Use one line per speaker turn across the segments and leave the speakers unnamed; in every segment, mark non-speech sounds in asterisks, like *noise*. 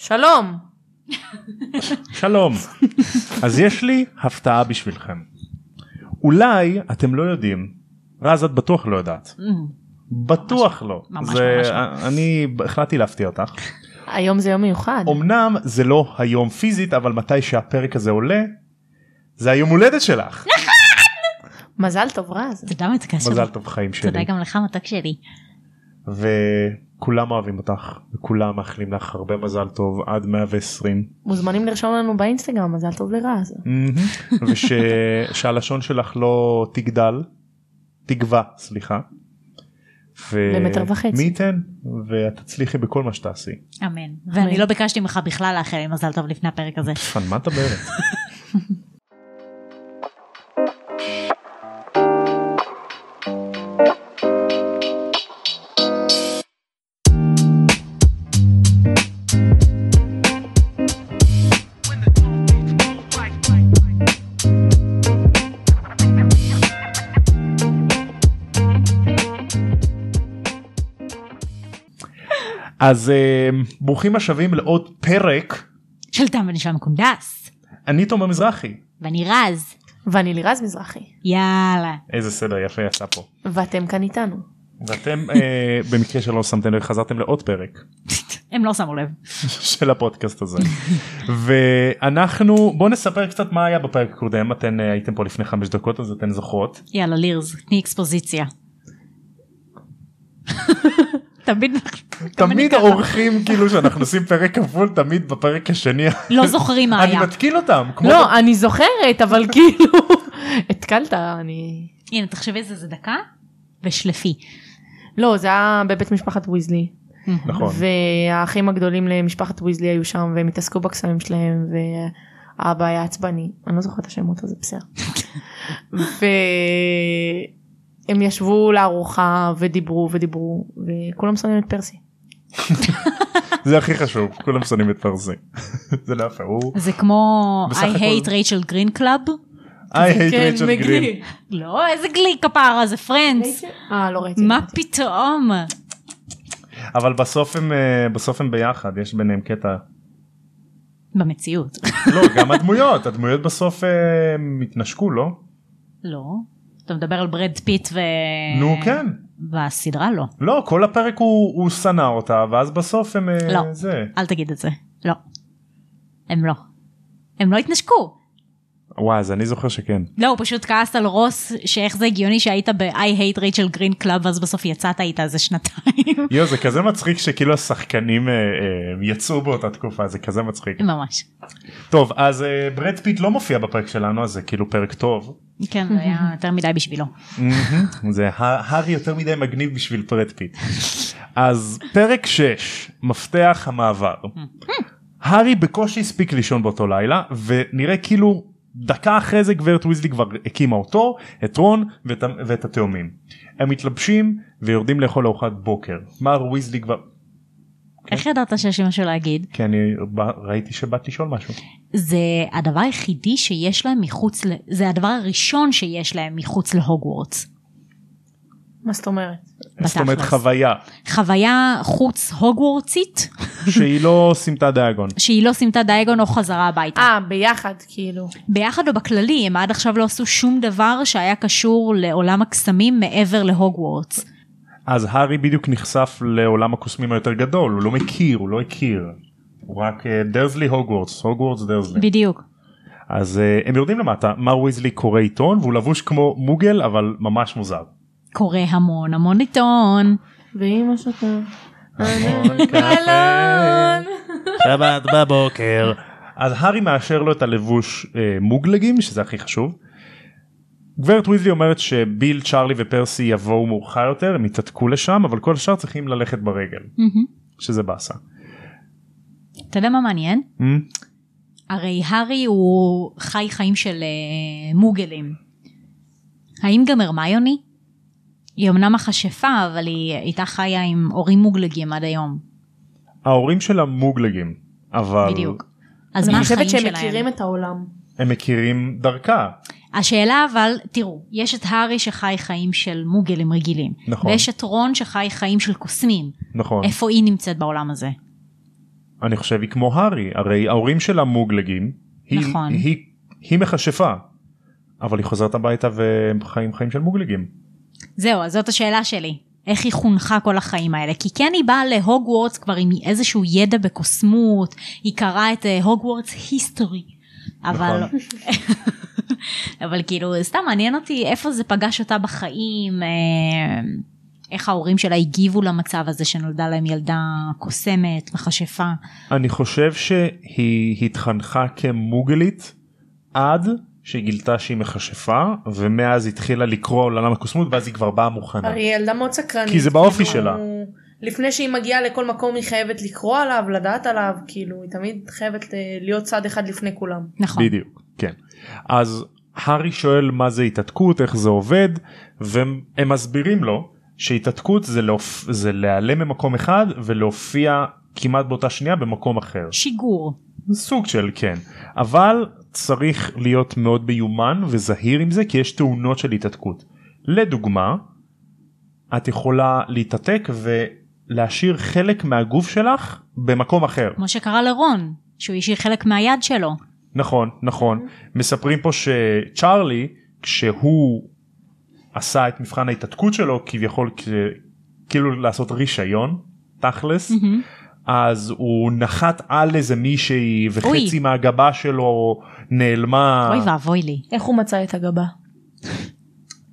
שלום.
שלום. אז יש לי הפתעה בשבילכם. אולי אתם לא יודעים, רז את בטוח לא יודעת. בטוח לא.
ממש
זה-
ממש לא.
אני החלטתי להפתיע אותך.
היום זה יום מיוחד.
אמנם זה לא היום פיזית אבל מתי שהפרק הזה עולה זה היום הולדת שלך.
מזל טוב רז.
זה קשור?
מזל טוב חיים
תודה
שלי.
גם לך מתוק שלי.
וכולם אוהבים אותך וכולם מאחלים לך הרבה מזל טוב עד 120
מוזמנים לרשום לנו באינסטגרם מזל טוב לרז.
ושהלשון שלך לא תגדל תגבה סליחה. ו-
למטר וחצי.
מי ייתן ואת תצליחי בכל מה שתעשי.
אמן. ואני לא ביקשתי ממך בכלל לאחל מזל טוב לפני הפרק הזה.
על מה את מדברת? אז אה, ברוכים השבים לעוד פרק
של תם ונשלם קונדס.
אני תומר מזרחי
ואני רז.
ואני לירז מזרחי.
יאללה.
איזה סדר יפה יצא פה
ואתם כאן איתנו.
ואתם אה, במקרה שלא שמתם לב חזרתם לעוד פרק *laughs*
הם לא שמו לב. *laughs*
של הפודקאסט הזה ואנחנו בוא נספר קצת מה היה בפרק הקודם אתן אה, הייתם פה לפני חמש דקות אז אתן זוכרות
יאללה לירז, תני אקספוזיציה. *laughs* תמיד
תמיד. האורחים כאילו שאנחנו עושים פרק כפול תמיד בפרק השני
לא זוכרים מה
אני
היה.
מתקיל אותם
לא אני זוכרת אבל *laughs* כאילו התקלת אני.
הנה תחשבי איזה זה דקה ושלפי.
לא זה היה בבית משפחת ויזלי.
נכון
והאחים הגדולים למשפחת ויזלי היו שם והם התעסקו בקסמים שלהם והאבא היה עצבני אני לא זוכרת את השמות הזה בסדר. *laughs* והם ישבו לארוחה ודיברו ודיברו וכולם שונאים את פרסי. *laughs*
זה הכי חשוב כולם שונאים את פרסי *laughs* זה לא יפה הוא
זה כמו I hate Rachel Green club.
I hate
כן,
Rachel. Green
לא איזה גלי כפרה זה Friends.
אה לא ראיתי.
מה פתאום.
אבל בסוף הם אה, בסוף הם ביחד יש ביניהם קטע
במציאות.
לא גם הדמויות הדמויות בסוף אה, הם התנשקו לא
לא. אתה מדבר על ברד פיט ו...
נו כן
בסדרה לא.
לא כל הפרק הוא הוא שנא אותה ואז בסוף הם אה,
לא.
זה
אל תגיד את זה. לא. הם לא. הם לא התנשקו.
וואי אז אני זוכר שכן
לא, הוא פשוט כעס על רוס, שאיך זה הגיוני שהיית ב-I hate Rachel Green club, ואז בסוף יצאת איתה איזה שנתיים. *laughs*
יו זה כזה מצחיק שכאילו השחקנים אה, אה, יצאו באותה תקופה זה כזה מצחיק
ממש.
טוב אז אה, ברד פיט לא מופיע בפרק שלנו אז זה כאילו פרק טוב
כן, זה היה *laughs* יותר מדי בשבילו.
זה הארי יותר מדי מגניב בשביל ברד פיט. אז פרק 6 מפתח המעבר. הארי בקושי הספיק לישון באותו לילה ונראה כאילו דקה אחרי זה גברת ויזלי כבר הקימה אותו את רון ואת, ואת התאומים. הם מתלבשים ויורדים לאכול ארוחת בוקר. מר ויזלי כבר
איך ידעת שיש לי משהו להגיד?
כי אני ראיתי שבאת לשאול משהו.
זה הדבר היחידי שיש להם מחוץ, ל... זה הדבר הראשון שיש להם מחוץ להוגוורטס.
מה זאת אומרת?
זאת אומרת. חוויה
חוויה חוץ הוגוורטסית,
שהיא לא סימטה דיאגון.
שהיא לא סימטה דייגון או חזרה הביתה.
אה ביחד כאילו.
ביחד או בכללי, הם עד עכשיו לא עשו שום דבר שהיה קשור לעולם הקסמים מעבר להוגוורטס.
אז הארי בדיוק נחשף לעולם הקוסמים היותר גדול הוא לא מכיר הוא לא הכיר. הוא רק אה, דרזלי הוגוורטס הוגוורטס דרזלי.
בדיוק.
אז אה, הם יורדים למטה מר ויזלי קורא עיתון והוא לבוש כמו מוגל אבל ממש מוזר.
קורא המון המון עיתון.
ואמא שותה. *laughs*
שבת בבוקר. אז הארי מאשר לו את הלבוש אה, מוגלגים שזה הכי חשוב. גברת ויזלי אומרת שביל צ'ארלי ופרסי יבואו מאוחר יותר הם יתעתקו לשם אבל כל השאר צריכים ללכת ברגל
מהמם.
שזה באסה.
אתה יודע מה מעניין?
Hmm?
הרי הארי הוא חי חיים של אה, מוגלים. האם גם הרמיוני? היא אמנם מכשפה אבל היא הייתה חיה עם הורים מוגלגים עד היום.
ההורים שלה מוגלגים אבל
בדיוק. אז מה
אני
החיים
חושבת
שלהם?
שהם מכירים את העולם.
הם מכירים דרכה.
השאלה אבל, תראו, יש את הארי שחי חיים של מוגלים רגילים.
נכון.
ויש את רון שחי חיים של קוסמים.
נכון.
איפה היא נמצאת בעולם הזה?
אני חושב היא כמו הארי הרי ההורים שלה מוגלגים. היא,
נכון.
היא, היא מכשפה. אבל היא חוזרת הביתה והם חיים חיים של מוגלגים.
זהו, אז זאת השאלה שלי. איך היא חונכה כל החיים האלה? כי כן היא באה להוגוורטס כבר עם איזשהו ידע בקוסמות, היא קראה את הוגוורטס היסטורי. אבל,
נכון. *laughs*
אבל כאילו, סתם מעניין אותי איפה זה פגש אותה בחיים, אה, איך ההורים שלה הגיבו למצב הזה שנולדה להם ילדה קוסמת, מכשפה.
אני חושב שהיא התחנכה כמוגלית עד שהיא גילתה שהיא מכשפה ומאז התחילה לקרוא על עולם הקוסמות ואז היא כבר באה מוכנה.
הרי היא ילדה מאוד סקרנית.
כי זה באופי
כאילו,
שלה.
לפני שהיא מגיעה לכל מקום היא חייבת לקרוא עליו, לדעת עליו, כאילו היא תמיד חייבת אה, להיות צעד אחד לפני כולם.
נכון.
בדיוק, כן. אז הארי שואל מה זה התעתקות, איך זה עובד, והם הם מסבירים לו שהתעתקות זה, להופ... זה להיעלם ממקום אחד ולהופיע כמעט באותה שנייה במקום אחר.
שיגור.
סוג של כן. אבל צריך להיות מאוד מיומן וזהיר עם זה כי יש תאונות של התעתקות. לדוגמה, את יכולה להתעתק ולהשאיר חלק מהגוף שלך במקום אחר.
כמו שקרה לרון, שהוא השאיר חלק מהיד שלו.
נכון נכון מספרים פה שצ'ארלי כשהוא עשה את מבחן ההתעתקות שלו כביכול כאילו לעשות רישיון תכלס
מהמם.
אז הוא נחת על איזה מישהי וחצי
אוי.
מהגבה שלו נעלמה.
אוי ואבוי לי.
איך הוא מצא את הגבה?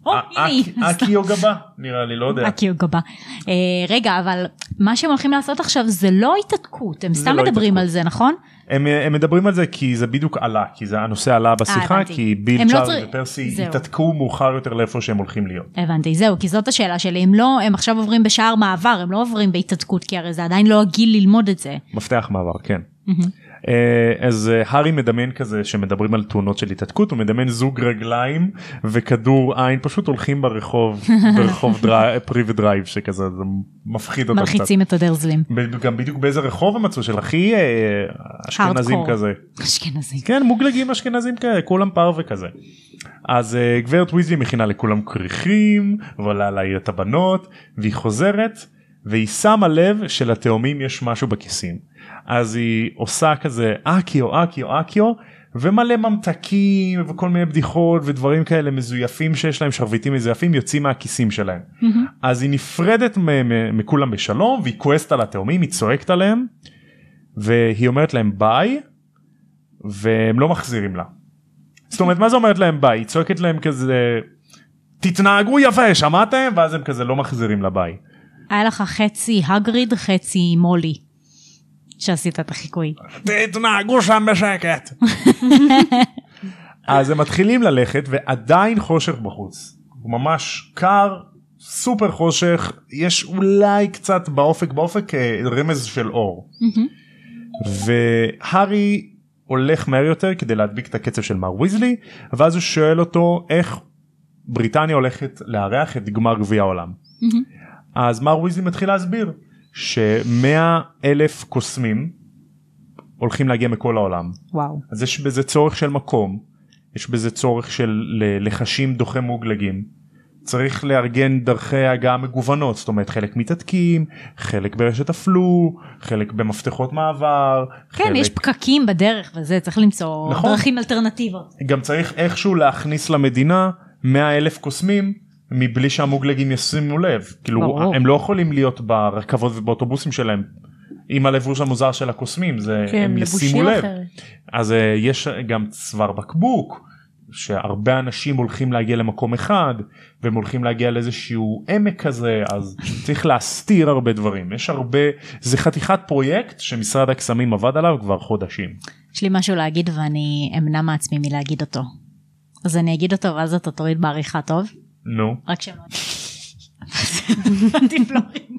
או,
א-
הנה היא.
אקי- אקי או גבה נראה לי לא יודע.
אקי או גבה. אה, רגע, אבל מה שהם הולכים לעשות עכשיו זה לא התעתקות, הם סתם
לא
מדברים. על זה, נכון?
הם, הם מדברים על זה כי זה בדיוק עלה כי זה הנושא עלה בשיחה. כי ביל
לא
צ'ארלי ופרסי. התעתקו מאוחר יותר לאיפה שהם הולכים להיות.
הבנתי, זהו, כי זאת השאלה שלי, הם לא, הם עכשיו עוברים בשער מעבר, הם לא עוברים בהתעתקות, כי הרי זה עדיין לא הגיל ללמוד את זה.
מפתח מעבר כן. אה, אז אה, הארי מדמיין כזה שמדברים על תאונות של התעתקות הוא מדמיין זוג רגליים וכדור עין פשוט הולכים ברחוב *laughs* ברחוב דרי- פרי ודרייב שכזה זה מפחיד אותם קצת.
מלחיצים את הדרזלים.
גם בדיוק באיזה רחוב הם מצאו של הכי אה, אשכנזים. כזה.
אשכנזים.
כן מוגלגים אשכנזים כאלה כולם פרווה כזה. אז גברת ויזלי מכינה לכולם כריכים ועולה להעיר את הבנות והיא חוזרת והיא שמה לב שלתאומים יש משהו בכיסים. אז היא עושה כזה אקיו אקיו אקיו ומלא ממתקים וכל מיני בדיחות ודברים כאלה מזויפים שיש להם שרביטים מזויפים יוצאים מהכיסים שלהם. אז היא נפרדת מכולם בשלום והיא כועסת על התאומים היא צועקת עליהם והיא אומרת להם ביי והם לא מחזירים לה. זאת אומרת מה זה אומרת להם ביי? היא צועקת להם כזה תתנהגו יפה שמעתם? ואז הם כזה לא מחזירים לה ביי.
היה לך חצי הגריד, חצי מולי. שעשית את החיקוי.
תתנהגו שם בשקט. *laughs* אז הם מתחילים ללכת ועדיין חושך בחוץ. הוא ממש קר, סופר חושך, יש אולי קצת באופק, באופק אה, רמז של אור. והארי הולך מהר יותר כדי להדביק את הקצב של מר ויזלי ואז הוא שואל אותו איך בריטניה הולכת לארח את גמר גביע העולם. אז מר ויזלי מתחיל להסביר שמאה אלף קוסמים הולכים להגיע מכל העולם
וואו.
אז יש בזה צורך של מקום יש בזה צורך של לחשים דוחי מוגלגים. צריך לארגן דרכי הגעה מגוונות זאת אומרת חלק מתעתקים חלק ברשת הפלו חלק במפתחות מעבר
כן,
חלק...
יש פקקים בדרך וזה, צריך למצוא
נכון.
דרכים אלטרנטיביות.
גם צריך איכשהו להכניס למדינה 100 אלף קוסמים מבלי שהמוגלגים ישימו לב כאילו
ברור.
הם לא יכולים להיות ברכבות ובאוטובוסים שלהם עם הלבוש המוזר של הקוסמים זה
כן,
הם ישימו לב
אחרת.
אז אה, יש גם צוואר בקבוק שהרבה אנשים הולכים להגיע למקום אחד והם הולכים להגיע לאיזשהו עמק כזה אז צריך להסתיר הרבה דברים יש הרבה זה חתיכת פרויקט שמשרד הקסמים עבד עליו כבר חודשים.
יש לי משהו להגיד ואני אמנע מעצמי מלהגיד אותו. אז אני אגיד אותו ואז אתה תוריד בעריכה טוב?
נו.
רק שלא... דיפלורים.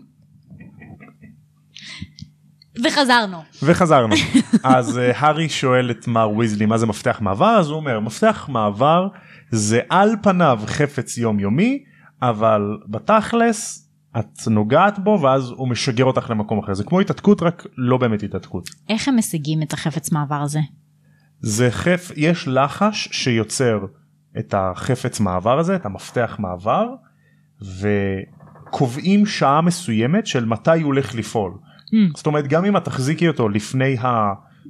וחזרנו.
וחזרנו אז אה, הארי שואל את מר ויזלי מה זה מפתח מעבר אז הוא אומר מפתח מעבר זה על פניו חפץ יומיומי אבל בתכלס את נוגעת בו ואז הוא משגר אותך למקום אחר זה כמו התעתקות רק לא באמת התעתקות.
איך הם משיגים את החפץ מעבר הזה?
זה חף יש לחש שיוצר את החפץ מעבר הזה את המפתח מעבר וקובעים שעה מסוימת של מתי הוא הולך לפעול
Mm.
זאת אומרת גם אם את תחזיקי אותו לפני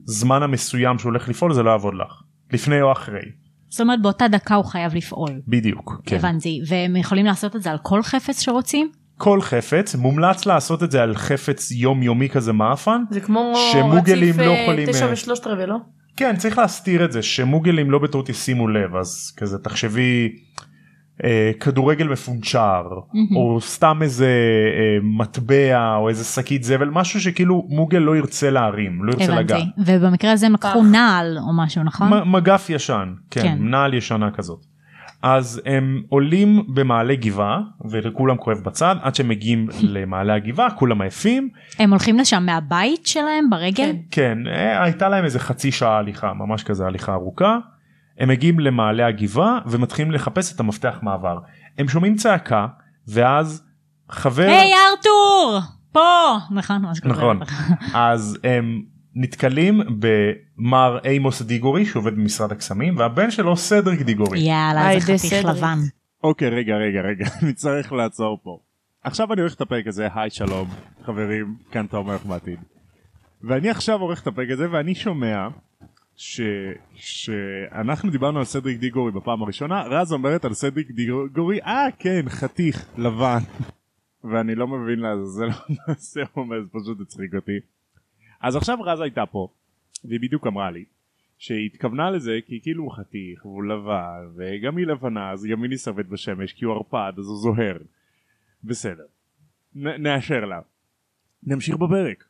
הזמן המסוים שהוא הולך לפעול זה לא יעבוד לך לפני או אחרי
זאת אומרת באותה דקה הוא חייב לפעול.
בדיוק כן.
הבנתי. והם יכולים לעשות את זה על כל חפץ שרוצים?
כל חפץ מומלץ לעשות את זה על חפץ יומיומי כזה מאפן
זה כמו
שמוגלים
רציף
לא יכולים,
תשע
אה,
ושלושת רבעי לא?
כן צריך להסתיר את זה שמוגלים לא בטעות ישימו לב אז כזה תחשבי אה, כדורגל מפונצ'ר או סתם איזה אה, מטבע או איזה שקית זבל משהו שכאילו מוגל לא ירצה להרים לא ירצה לגעת.
הבנתי. ובמקרה הזה הם לקחו
פח.
נעל או משהו נכון?
מגף ישן כן,
כן.
נעל ישנה כזאת. אז הם עולים במעלה גבעה ולכולם כואב בצד עד שהם מגיעים *laughs* למעלה הגבעה כולם עייפים
הם הולכים לשם מהבית שלהם ברגל?
כן.
כן אה, הייתה להם איזה חצי שעה הליכה ממש כזה הליכה ארוכה. הם מגיעים למעלה הגבעה ומתחילים לחפש את המפתח מעבר. הם שומעים צעקה ואז חבר
היי ארתור! פה! נכון?
נכון *laughs* אז הם נתקלים במר אימוס דיגורי שעובד במשרד הקסמים והבן שלו סדריק דיגורי.
יאללה איזה חתיך. לבן.
אוקיי רגע רגע רגע *laughs* אני צריך לעצור פה. עכשיו אני עורך את הפרק הזה היי שלום חברים כאן תומר בעתיד. ואני עכשיו עורך את הפרק הזה ואני שומע ש... שאנחנו דיברנו על סדריק דיגורי בפעם הראשונה רז אומרת על סדריק דיגורי אה כן חתיך לבן. *laughs* ואני לא מבין לעזאזל *laughs* מה זה אומר זה פשוט הצחיק אותי. אז עכשיו רז הייתה פה והיא בדיוק אמרה לי שהיא התכוונה לזה כי כאילו הוא חתיך והוא לבן וגם היא לבנה אז גם היא נסרבת בשמש כי הוא ערפד אז הוא זוהר. בסדר. נ- נאשר לה. נמשיך בפרק.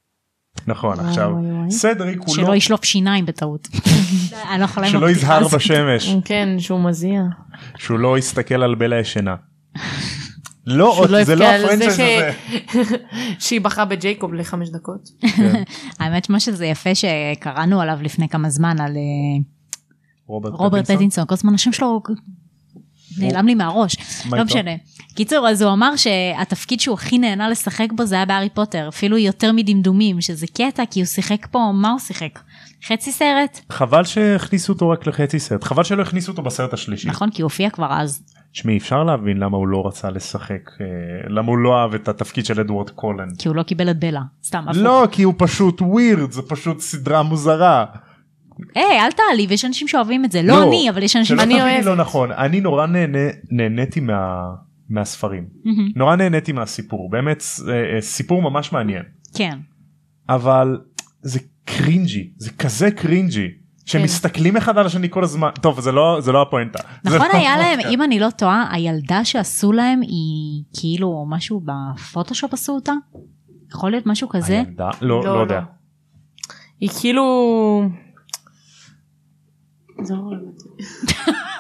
נכון
וואי,
עכשיו
וואי, וואי.
סדריק הוא
שלא
לא
ישלוף שיניים בטעות. אני לא יכולה עם
שלא יזהר
הזאת.
בשמש
כן שהוא מזיע.
שהוא לא יסתכל על בלה ישנה. לא
לא
זה לא הפרנצ'ייז הזה. *laughs*
שהיא בחרה בג'ייקוב לחמש דקות.
כן.
האמת שמה שזה יפה שקראנו עליו לפני כמה זמן על אה,
רוברט
פטינסון כל הזמן השם שלו נעלם לי מהראש
מה
לא? משנה. קיצור אז הוא אמר שהתפקיד שהוא הכי נהנה לשחק בו זה היה בהארי פוטר אפילו יותר מדמדומים שזה קטע כי הוא שיחק פה מה הוא שיחק חצי סרט
חבל שהכניסו אותו רק לחצי סרט חבל שלא הכניסו אותו בסרט השלישי.
נכון כי הוא הופיע כבר אז
תשמעי אפשר להבין למה הוא לא רצה לשחק אה, למה הוא לא אהב את התפקיד של אדוארד קולן.
כי הוא לא קיבל את בלה סתם.
לא כי הוא פשוט ווירד זה פשוט סדרה מוזרה.
היי אל תעליב יש אנשים שאוהבים את זה לא אני אבל יש אנשים
שלא
אני
תביני
אוהבת.
לא נכון אני נורא נהנה נהניתי מה מהספרים
מהמם.
נורא נהניתי מהסיפור באמת אה, אה, סיפור ממש מעניין
כן
אבל זה cringy זה כזה cringy שמסתכלים אחד על השני כל הזמן טוב זה לא זה לא הפואנטה.
נכון
לא
היה להם
הפואנטה.
אם אני לא טועה הילדה שעשו להם היא כאילו משהו בפוטושופ עשו אותה יכול להיות משהו כזה
הילדה? לא לא יודע.
היא כאילו... זה לא רלוונטי.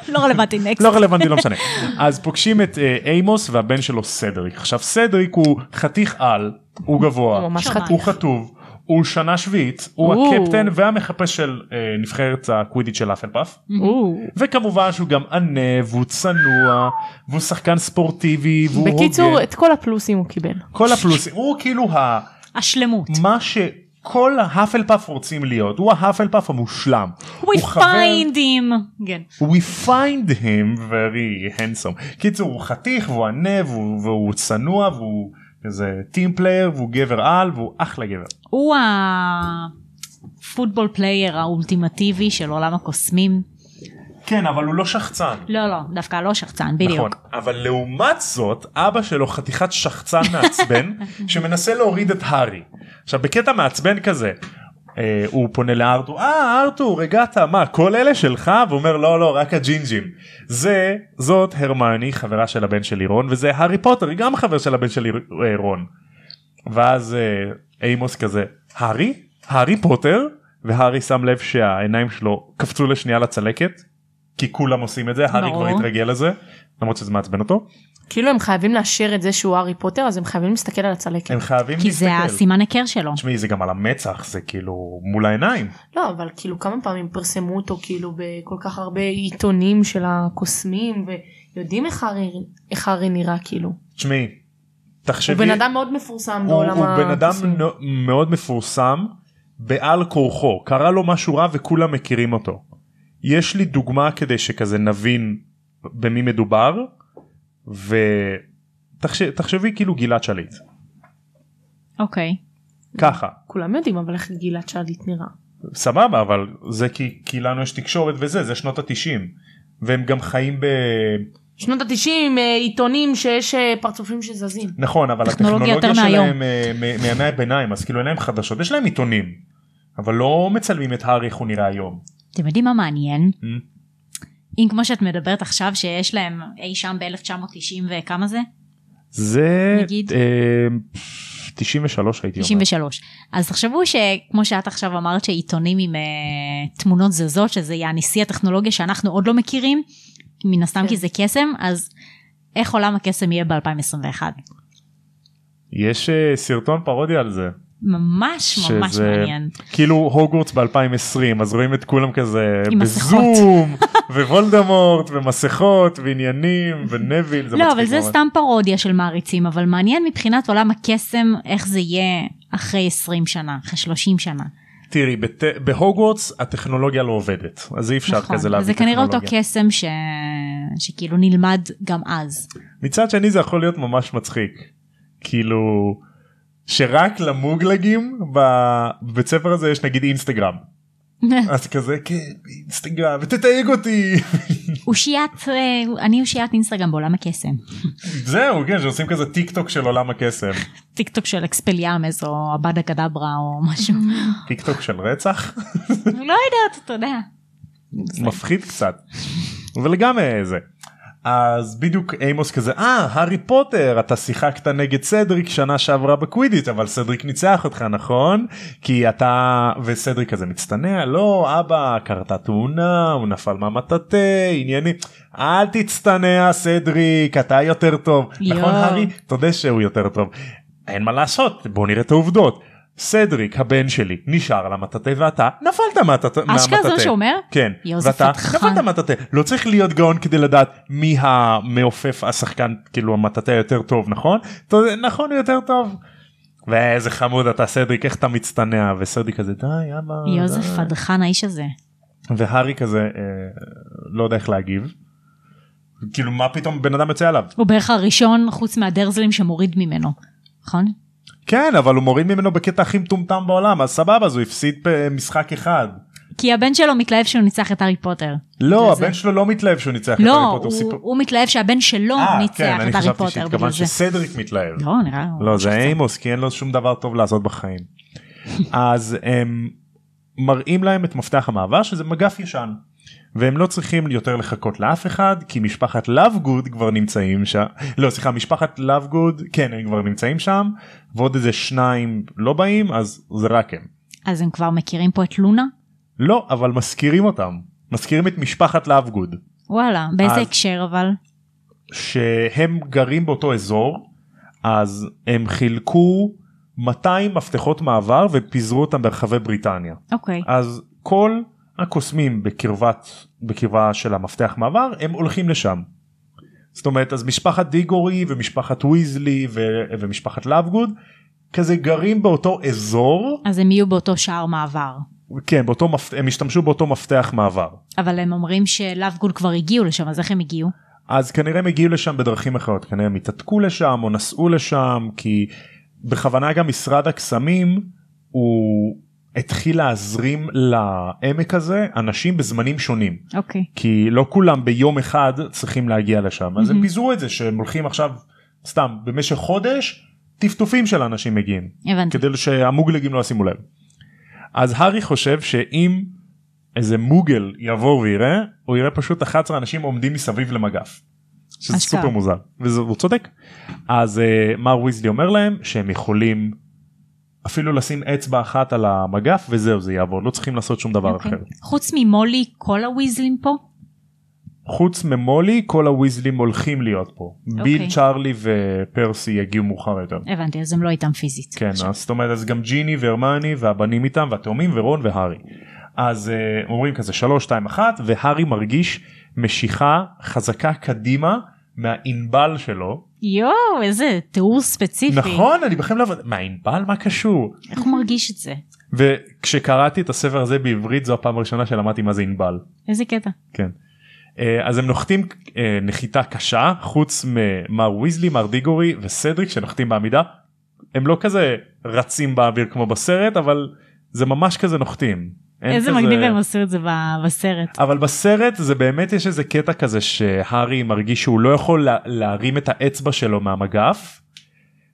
*laughs*
לא רלוונטי *laughs* next
לא רלוונטי לא משנה אז פוגשים את אה, אימוס והבן שלו סדריק עכשיו סדריק הוא חתיך על הוא גבוה. הוא חטוב הוא שנה שביעית הוא
או.
הקפטן והמחפש של אה, נבחרת הקווידיץ' של
הפלפאף.
וכמובן שהוא גם ענו והוא צנוע והוא שחקן ספורטיבי והוא
בקיצור
הוגן
את כל הפלוסים הוא קיבל.
כל הפלוסים הוא כאילו ה...
השלמות
מה שכל ההפלפאף רוצים להיות הוא ההפלפאף המושלם.
we
הוא חבר-
find him כן.
We find him very handsome. קיצור הוא חתיך והוא ענו והוא, והוא צנוע והוא איזה team player והוא גבר על והוא אחלה גבר.
הוא ה football player האולטימטיבי של עולם הקוסמים
כן אבל הוא לא שחצן.
לא לא דווקא לא שחצן
נכון,
בדיוק
אבל לעומת זאת אבא שלו חתיכת שחצן מעצבן *laughs* שמנסה להוריד את הארי. עכשיו בקטע מעצבן כזה הוא פונה לארתור אה ארתור הגעת מה כל אלה שלך? והוא אומר לא לא רק הג'ינג'ים. זה זאת הרמיוני חברה של הבן שלי רון וזה הארי פוטר גם חבר של הבן שלי אה, רון. ואז אה, אימוס כזה הארי? הארי פוטר? והארי שם לב שהעיניים שלו קפצו לשנייה לצלקת כי כולם עושים את זה הארי כבר. התרגל לזה למרות שזה מעצבן אותו
כאילו הם חייבים לאשר את זה שהוא הארי פוטר אז הם חייבים להסתכל על הצלקת.
הם חייבים
כי זה
להסתכל.
הסימן היכר שלו
תשמעי זה גם על המצח זה כאילו מול העיניים
לא אבל כאילו כמה פעמים פרסמו אותו כאילו בכל כך הרבה עיתונים של הקוסמים ויודעים איך הארי איך הארי נראה כאילו.
תשמעי
הוא
תחשבי
בן אדם מאוד מפורסם
הוא,
בעולם
הוא בן אדם
הקוסמים.
מאוד מפורסם בעל כורחו קרה לו משהו רע וכולם מכירים אותו. יש לי דוגמה כדי שכזה נבין במי מדובר ותחשבי כאילו גלעד שליט
אוקיי
ככה
כולם יודעים אבל איך גלעד שליט נראה.
סבבה אבל זה כי, כי לנו יש תקשורת וזה זה שנות התשעים והם גם חיים ב...
שנות התשעים אה, עיתונים שיש אה, פרצופים שזזים.
נכון אבל
טכנולוגיה
הטכנולוגיה. שלהם אה, מ- מימי הביניים אז כאילו אין להם חדשות יש להם עיתונים אבל לא מצלמים את הארי איך הוא נראה היום.
אתם יודעים מה מעניין?
Mm.
אם כמו שאת מדברת עכשיו שיש להם אי שם ב-1990 וכמה זה?
זה
נגיד?
אה, 93 הייתי אומר.
93. אז תחשבו שכמו שאת עכשיו אמרת שעיתונים עם uh, תמונות זזות שזה יעני שיא הטכנולוגיה שאנחנו עוד לא מכירים מן הסתם
כן.
כי זה קסם אז איך עולם הקסם יהיה ב-2021?
יש אה, סרטון פרודיה על זה.
ממש ממש
שזה
מעניין.
כאילו הוגוורטס ב2020 אז רואים את כולם כזה. בזום *laughs* ווולדמורט ומסכות ועניינים ונביל זה
לא
מצחיק
אבל זה
ממש.
סתם פרודיה של מעריצים אבל מעניין מבחינת עולם הקסם איך זה יהיה אחרי 20 שנה אחרי 30 שנה.
תראי בת... בהוגוורטס הטכנולוגיה לא עובדת אז אי אפשר
נכון.
כזה להביא
זה כנראה אותו
טכנולוגיה.
קסם ש... שכאילו נלמד גם אז.
מצד שני זה יכול להיות ממש מצחיק כאילו שרק למוגלגים בבית ספר הזה יש נגיד אינסטגרם *laughs* אז כזה כן אינסטגרם ותתייג אותי
אושיית, אה, אני אושיית אינסטגרם בעולם הקסם.
זהו כן שעושים כזה טיק טוק של עולם הקסם *laughs*
טיק טוק של אקספליארמוס או אבדה קדברה או משהו. *laughs*
טיק טוק של רצח
לא יודעת, אתה יודע.
מפחיד קצת אבל גם אה, זה אז בדיוק אימוס כזה אה הארי פוטר אתה שיחקת נגד סדריק שנה שעברה בקווידיץ' אבל סדריק ניצח אותך נכון? כי אתה וסדריק כזה מצטנע לא אבא קרתה תאונה הוא נפל מהמטאטה ענייני. אל תצטנע סדריק אתה יותר טוב.
יואו.
נכון הארי? תודה שהוא יותר טוב. אין מה לעשות בוא נראה את העובדות. סדריק הבן שלי נשאר על המטאטה ואתה נפלת מהמטאטה.
אשכרה זה מה שהוא אומר?
כן. ואתה. נפלת מהמטאטה. לא צריך להיות גאון כדי לדעת מי המעופף השחקן כאילו המטאטה יותר טוב נכון? נכון הוא יותר טוב. ואיזה חמוד אתה סדריק איך אתה מצטנע וסדריק כזה די אבא. די."
פדחן האיש הזה.
והארי כזה אה, לא יודע איך להגיב. כאילו מה פתאום בן אדם יוצא עליו.
הוא בערך הראשון חוץ מהדרזלים שמוריד ממנו. נכון?
כן אבל הוא מוריד ממנו בקטע הכי מטומטם בעולם אז סבבה אז הוא הפסיד משחק אחד.
כי הבן שלו מתלהב שהוא ניצח את הארי פוטר.
לא הבן שלו לא מתלהב שהוא ניצח את
לא,
הארי פוטר. הוא
הוא- מתלהב שהבן שלו
אה,
ניצח
כן, אני
את הארי
חשבתי
פוטר.
שהתכוונת
בגלל זה.
שסדריק מתלהב.
לא נראה.
לא זה. אימוס כי אין לו שום דבר טוב לעשות בחיים. *laughs* אז הם מראים להם את מפתח המעבר שזה מגף ישן. והם לא צריכים יותר לחכות לאף אחד כי משפחת לאבגוד כבר נמצאים שם לא סליחה משפחת לאבגוד כן הם כבר נמצאים שם ועוד איזה שניים לא באים אז זה רק הם.
אז הם כבר מכירים פה את לונה?
לא אבל מזכירים אותם מזכירים את משפחת לאבגוד
וואלה, באיזה
אז-
הקשר אבל?
שהם גרים באותו אזור אז הם חילקו 200 מפתחות מעבר ופיזרו אותם ברחבי בריטניה
אוקיי.
אז כל הקוסמים בקרבת בקרבה של המפתח מעבר הם הולכים לשם. זאת אומרת אז משפחת דיגורי ומשפחת ויזלי ו- ומשפחת לאבגוד כזה גרים באותו אזור
אז הם יהיו באותו שער מעבר.
כן באותו מפ... הם השתמשו באותו מפתח מעבר
אבל הם אומרים שלאבגול כבר הגיעו לשם, אז איך הם הגיעו?
אז כנראה הם הגיעו לשם בדרכים אחרות כנראה הם התעתקו לשם או נסעו לשם כי בכוונה גם משרד הקסמים הוא התחיל להזרים לעמק הזה אנשים בזמנים שונים
אוקיי.
כי לא כולם ביום אחד צריכים להגיע לשם אז הם. פיזרו את זה שהם הולכים עכשיו סתם במשך חודש טפטופים של אנשים מגיעים
הבנתי.
כדי שהמוגלגים לא ישימו לב. אז הארי חושב שאם איזה מוגל יבוא ויראה הוא יראה פשוט 11 אנשים עומדים מסביב למגף. שזה
אשכרה.
סופר מוזר והוא צודק. אז uh, מר ויזלי אומר להם שהם יכולים אפילו לשים אצבע אחת על המגף וזהו זה יעבוד לא צריכים לעשות שום דבר
אוקיי.
אחר.
חוץ ממולי, כל הוויזלים פה?
חוץ ממולי כל הוויזלים הולכים להיות פה. ביל
אוקיי.
צ'ארלי ופרסי יגיעו מאוחר יותר.
הבנתי, אז הם לא איתם פיזית.
כן
עכשיו.
אז זאת אומרת אז גם ג'יני והרמני והבנים איתם והתאומים ורון והארי. אז uh, אומרים כזה 3 2 1 והארי מרגיש משיכה חזקה קדימה מהענבל שלו.
יואו, איזה תיאור ספציפי.
נכון אני בכלל לא עבוד מהענבל מה קשור.
איך הוא מרגיש את זה?
וכשקראתי את הספר הזה בעברית זו הפעם הראשונה שלמדתי מה זה ענבל.
איזה קטע.
כן. אה, אז הם נוחתים אה, נחיתה קשה חוץ ממר ויזלי מר דיגורי וסדריק שנוחתים בעמידה הם לא כזה רצים באוויר כמו בסרט אבל זה ממש כזה נוחתים.
איזה
כזה-
מגניב הם עשו את זה בסרט.
אבל בסרט זה באמת יש איזה קטע כזה שהארי מרגיש שהוא לא יכול לה, להרים את האצבע שלו מהמגף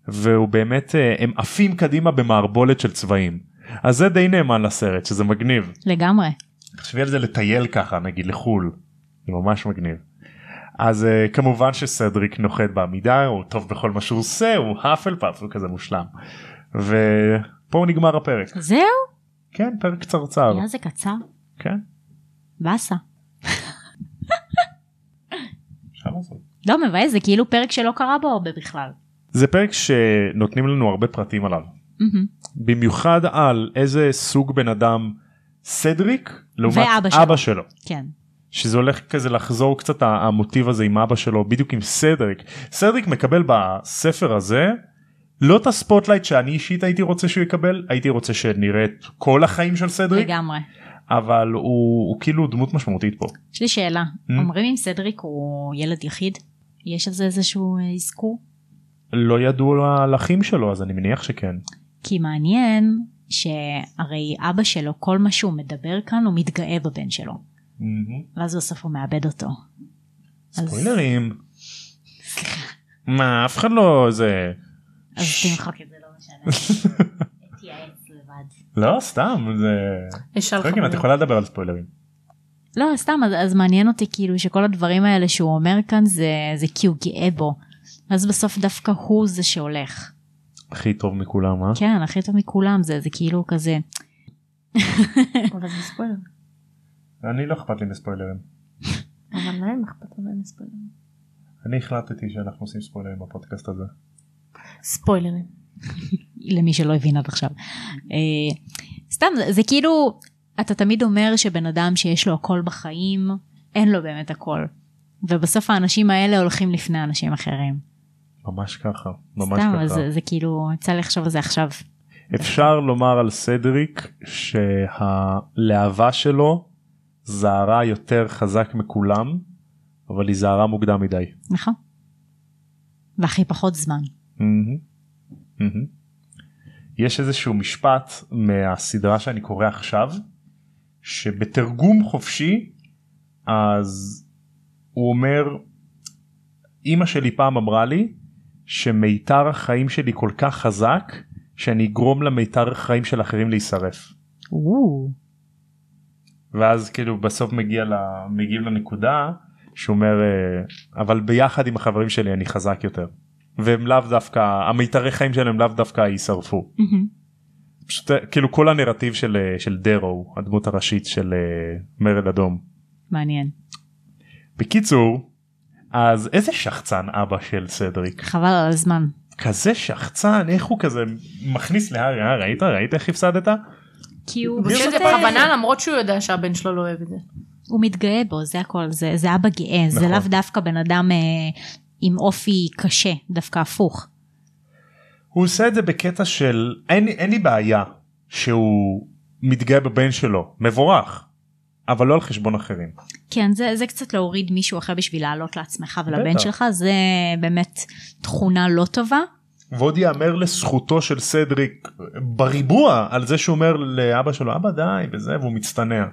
והוא באמת אה, הם עפים קדימה במערבולת של צבעים אז זה די נאמן לסרט שזה מגניב.
לגמרי.
תחשבי על זה לטייל ככה נגיד לחול זה ממש מגניב. אז uh, כמובן שסדריק נוחת בעמידה הוא טוב בכל מה שהוא עושה הוא האפל הוא כזה מושלם. ופה נגמר הפרק
זהו?
כן פרק קצרצר
היה זה קצר?
כן
באסה.
אפשר לעשות.
לא מבאס זה כאילו פרק שלא קרה בו הרבה בכלל.
זה פרק שנותנים לנו הרבה פרטים עליו. במיוחד על איזה סוג בן אדם סדריק לעומת
ואבא שלו.
אבא שלו
כן.
שזה הולך כזה לחזור קצת המוטיב הזה עם אבא שלו בדיוק עם סדריק סדריק מקבל בספר הזה לא את ה spotlight שאני אישית הייתי רוצה שהוא יקבל הייתי רוצה שנראה את כל החיים של סדריק
לגמרי.
אבל הוא, הוא כאילו דמות משמעותית פה
יש לי שאלה.
Mm.
אומרים אם סדריק הוא ילד יחיד? יש על זה איזשהו אה, אזכור?
לא ידעו על האחים שלו אז אני מניח שכן.
כי מעניין שהרי אבא שלו כל מה שהוא מדבר כאן הוא מתגאה בבן שלו. ואז בסוף הוא מאבד אותו. אז-
ספוילרים. מה אף אחד לא זה
אז תמחק את זה לא משנה. *laughs* תתייעץ לבד.
לא סתם זה
יש על
רגע את
חברים.
יכולה לדבר על ספוילרים.
לא סתם אז, אז מעניין אותי כאילו שכל הדברים האלה שהוא אומר כאן זה זה כי הוא גאה בו. אז בסוף דווקא הוא זה שהולך.
הכי טוב מכולם אה?
כן הכי טוב מכולם זה זה כאילו כזה
אבל זה ספוילר.
אני לא אכפת לי מספוילרים.
אבל להם אכפת להם מספוילרים.
אני החלטתי שאנחנו עושים ספוילרים בפודקאסט הזה.
ספוילרים.
למי שלא הבין עד עכשיו. אה, סתם זה, כאילו אתה תמיד אומר שבן אדם שיש לו הכל בחיים אין לו באמת הכל. ובסוף האנשים האלה הולכים לפני אנשים אחרים.
ממש ככה. ממש
סתם
ככה.
אז זה, זה כאילו יצא לי לחשוב על זה עכשיו.
אפשר לומר על סדריק שהלהבה שלו זהרה יותר חזק מכולם אבל היא זהרה מוקדם מדי.
נכון. והכי פחות זמן.
מהמם. מהמם. יש איזשהו משפט מהסדרה שאני קורא עכשיו שבתרגום חופשי אז הוא אומר אמא שלי פעם אמרה לי שמיתר החיים שלי כל כך חזק שאני אגרום למיתר החיים של אחרים להישרף. ואז כאילו בסוף מגיע. מגיעים לנקודה שהוא אומר אה, אבל ביחד עם החברים שלי אני חזק יותר. והם לאו דווקא המיתרי חיים שלהם לאו דווקא יישרפו.
מהמם.
פשוט אה, כאילו כל הנרטיב של אה, של דרו הדמות הראשית של אה, מרד אדום.
מעניין.
בקיצור אז איזה שחצן אבא של סדריק
חבל על הזמן.
כזה שחצן איך הוא כזה מכניס להארי אה, ראית ראית איך הפסדת
כי הוא
הוא עושה את זה
פשוט,
בכוונה למרות שהוא יודע שהבן שלו לא אוהב את זה.
הוא מתגאה בו זה הכל זה זה אבא גאה זה
נכון.
לאו דווקא בן אדם אה, עם אופי קשה דווקא הפוך.
הוא עושה את זה בקטע של אין, אין לי בעיה שהוא מתגאה בבן שלו מבורך אבל לא על חשבון אחרים.
כן זה זה קצת להוריד מישהו אחר בשביל לעלות לעצמך ולבן
בטח.
שלך זה באמת תכונה לא טובה.
ועוד ייאמר לזכותו של סדריק בריבוע על זה שהוא אומר לאבא שלו אבא די וזה והוא מצטנע.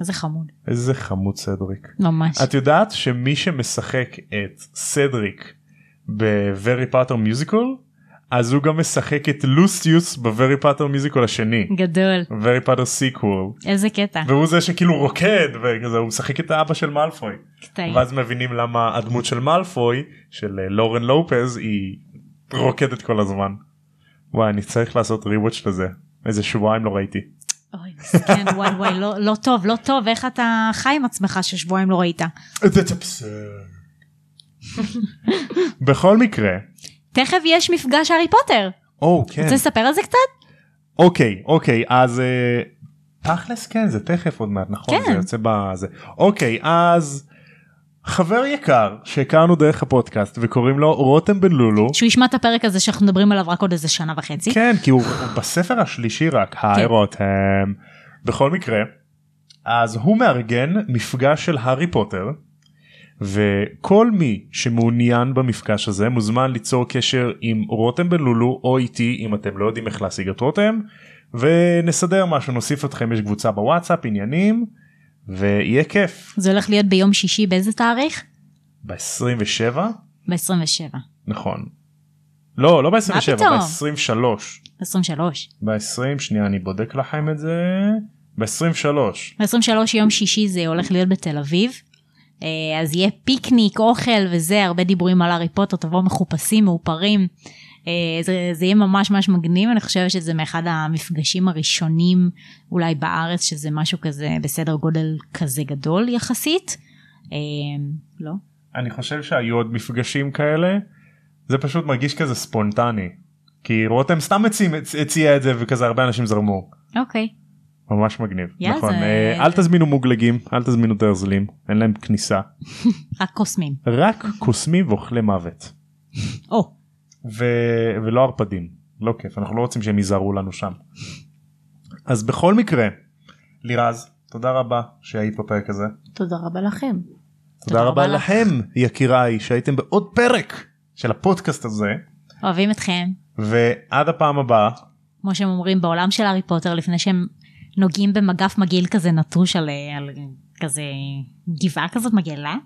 איזה חמוד.
איזה חמוד סדריק.
ממש.
את יודעת שמי שמשחק את סדריק ב-Very Potter Musical אז הוא גם משחק את לוסיוס ב-Very Potter Musical השני.
גדול.
Very Potter Sequel.
איזה קטע.
והוא זה שכאילו רוקד וכזה הוא משחק את האבא של מאלפוי.
קטעים.
ואז מבינים למה הדמות של מאלפוי של אה, לורן לופז היא רוקדת כל הזמן. וואי אני צריך לעשות ריווץ' לזה איזה שבועיים לא ראיתי.
אוי מסכן *laughs* וואי וואי לא, לא טוב לא טוב איך אתה חי עם עצמך ששבועיים לא ראית.
That's absurd. בכל מקרה.
תכף יש מפגש הארי פוטר.
או כן.
רוצה לספר על זה קצת?
אוקיי אוקיי אז אה, תכלס כן זה תכף עוד מעט נכון
כן.
זה יוצא בזה אוקיי אז חבר יקר שהכרנו דרך הפודקאסט וקוראים לו רותם בן לולו.
שהוא ישמע את הפרק הזה שאנחנו מדברים עליו רק עוד איזה שנה וחצי.
כן כי הוא בספר השלישי רק היי
כן.
רותם. בכל מקרה אז הוא מארגן מפגש של הארי פוטר וכל מי שמעוניין במפגש הזה מוזמן ליצור קשר עם רותם בן לולו או איתי אם אתם לא יודעים איך להשיג את רותם ונסדר משהו נוסיף אתכם יש קבוצה בוואטסאפ עניינים ויהיה כיף
זה הולך להיות ביום שישי באיזה תאריך?
ב-27
ב-27.
נכון. לא לא ב-27
פתאום?
ב-23
23.
ב-20 שנייה אני בודק לכם את זה ב-23
ב-23 יום שישי זה הולך להיות בתל אביב. אה, אז יהיה פיקניק, אוכל וזה, הרבה דיבורים על הארי פוטר, תבואו מחופשים, מאופרים. אה, זה, זה יהיה ממש ממש מגניב, אני חושבת שזה מאחד המפגשים הראשונים אולי בארץ, שזה משהו כזה בסדר גודל כזה גדול יחסית. אה, לא?
אני חושב שהיו עוד מפגשים כאלה. זה פשוט מרגיש כזה ספונטני. כי רותם סתם הציע, את זה וכזה הרבה אנשים זרמו.
אוקיי.
ממש מגניב.
יא,
נכון.
זה-
אה, אל תזמינו מוגלגים אל תזמינו דרזלים אין להם כניסה. *laughs*
רק קוסמים.
רק קוסמים ואוכלי מוות.
או,
ו... ולא ערפדים לא כיף אנחנו לא רוצים שהם ייזהרו לנו שם. אז בכל מקרה לירז תודה רבה שהיית בפרק הזה
תודה רבה לכם.
תודה רבה
רבה לך.
לכם יקיריי שהייתם בעוד פרק של הפודקאסט הזה
אוהבים אתכם.
ועד הפעם הבאה
כמו שהם אומרים בעולם של הארי פוטר לפני שהם נוגעים במגף מגעיל כזה נטוש על, על כזה גבעה כזאת מגעילה.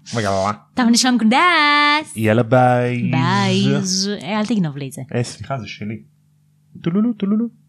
טוב נשלם קונדס.
יאללה ביי
ביי. אל תגנוב לי את זה.
אה סליחה זה שלי. טולולו טולולו.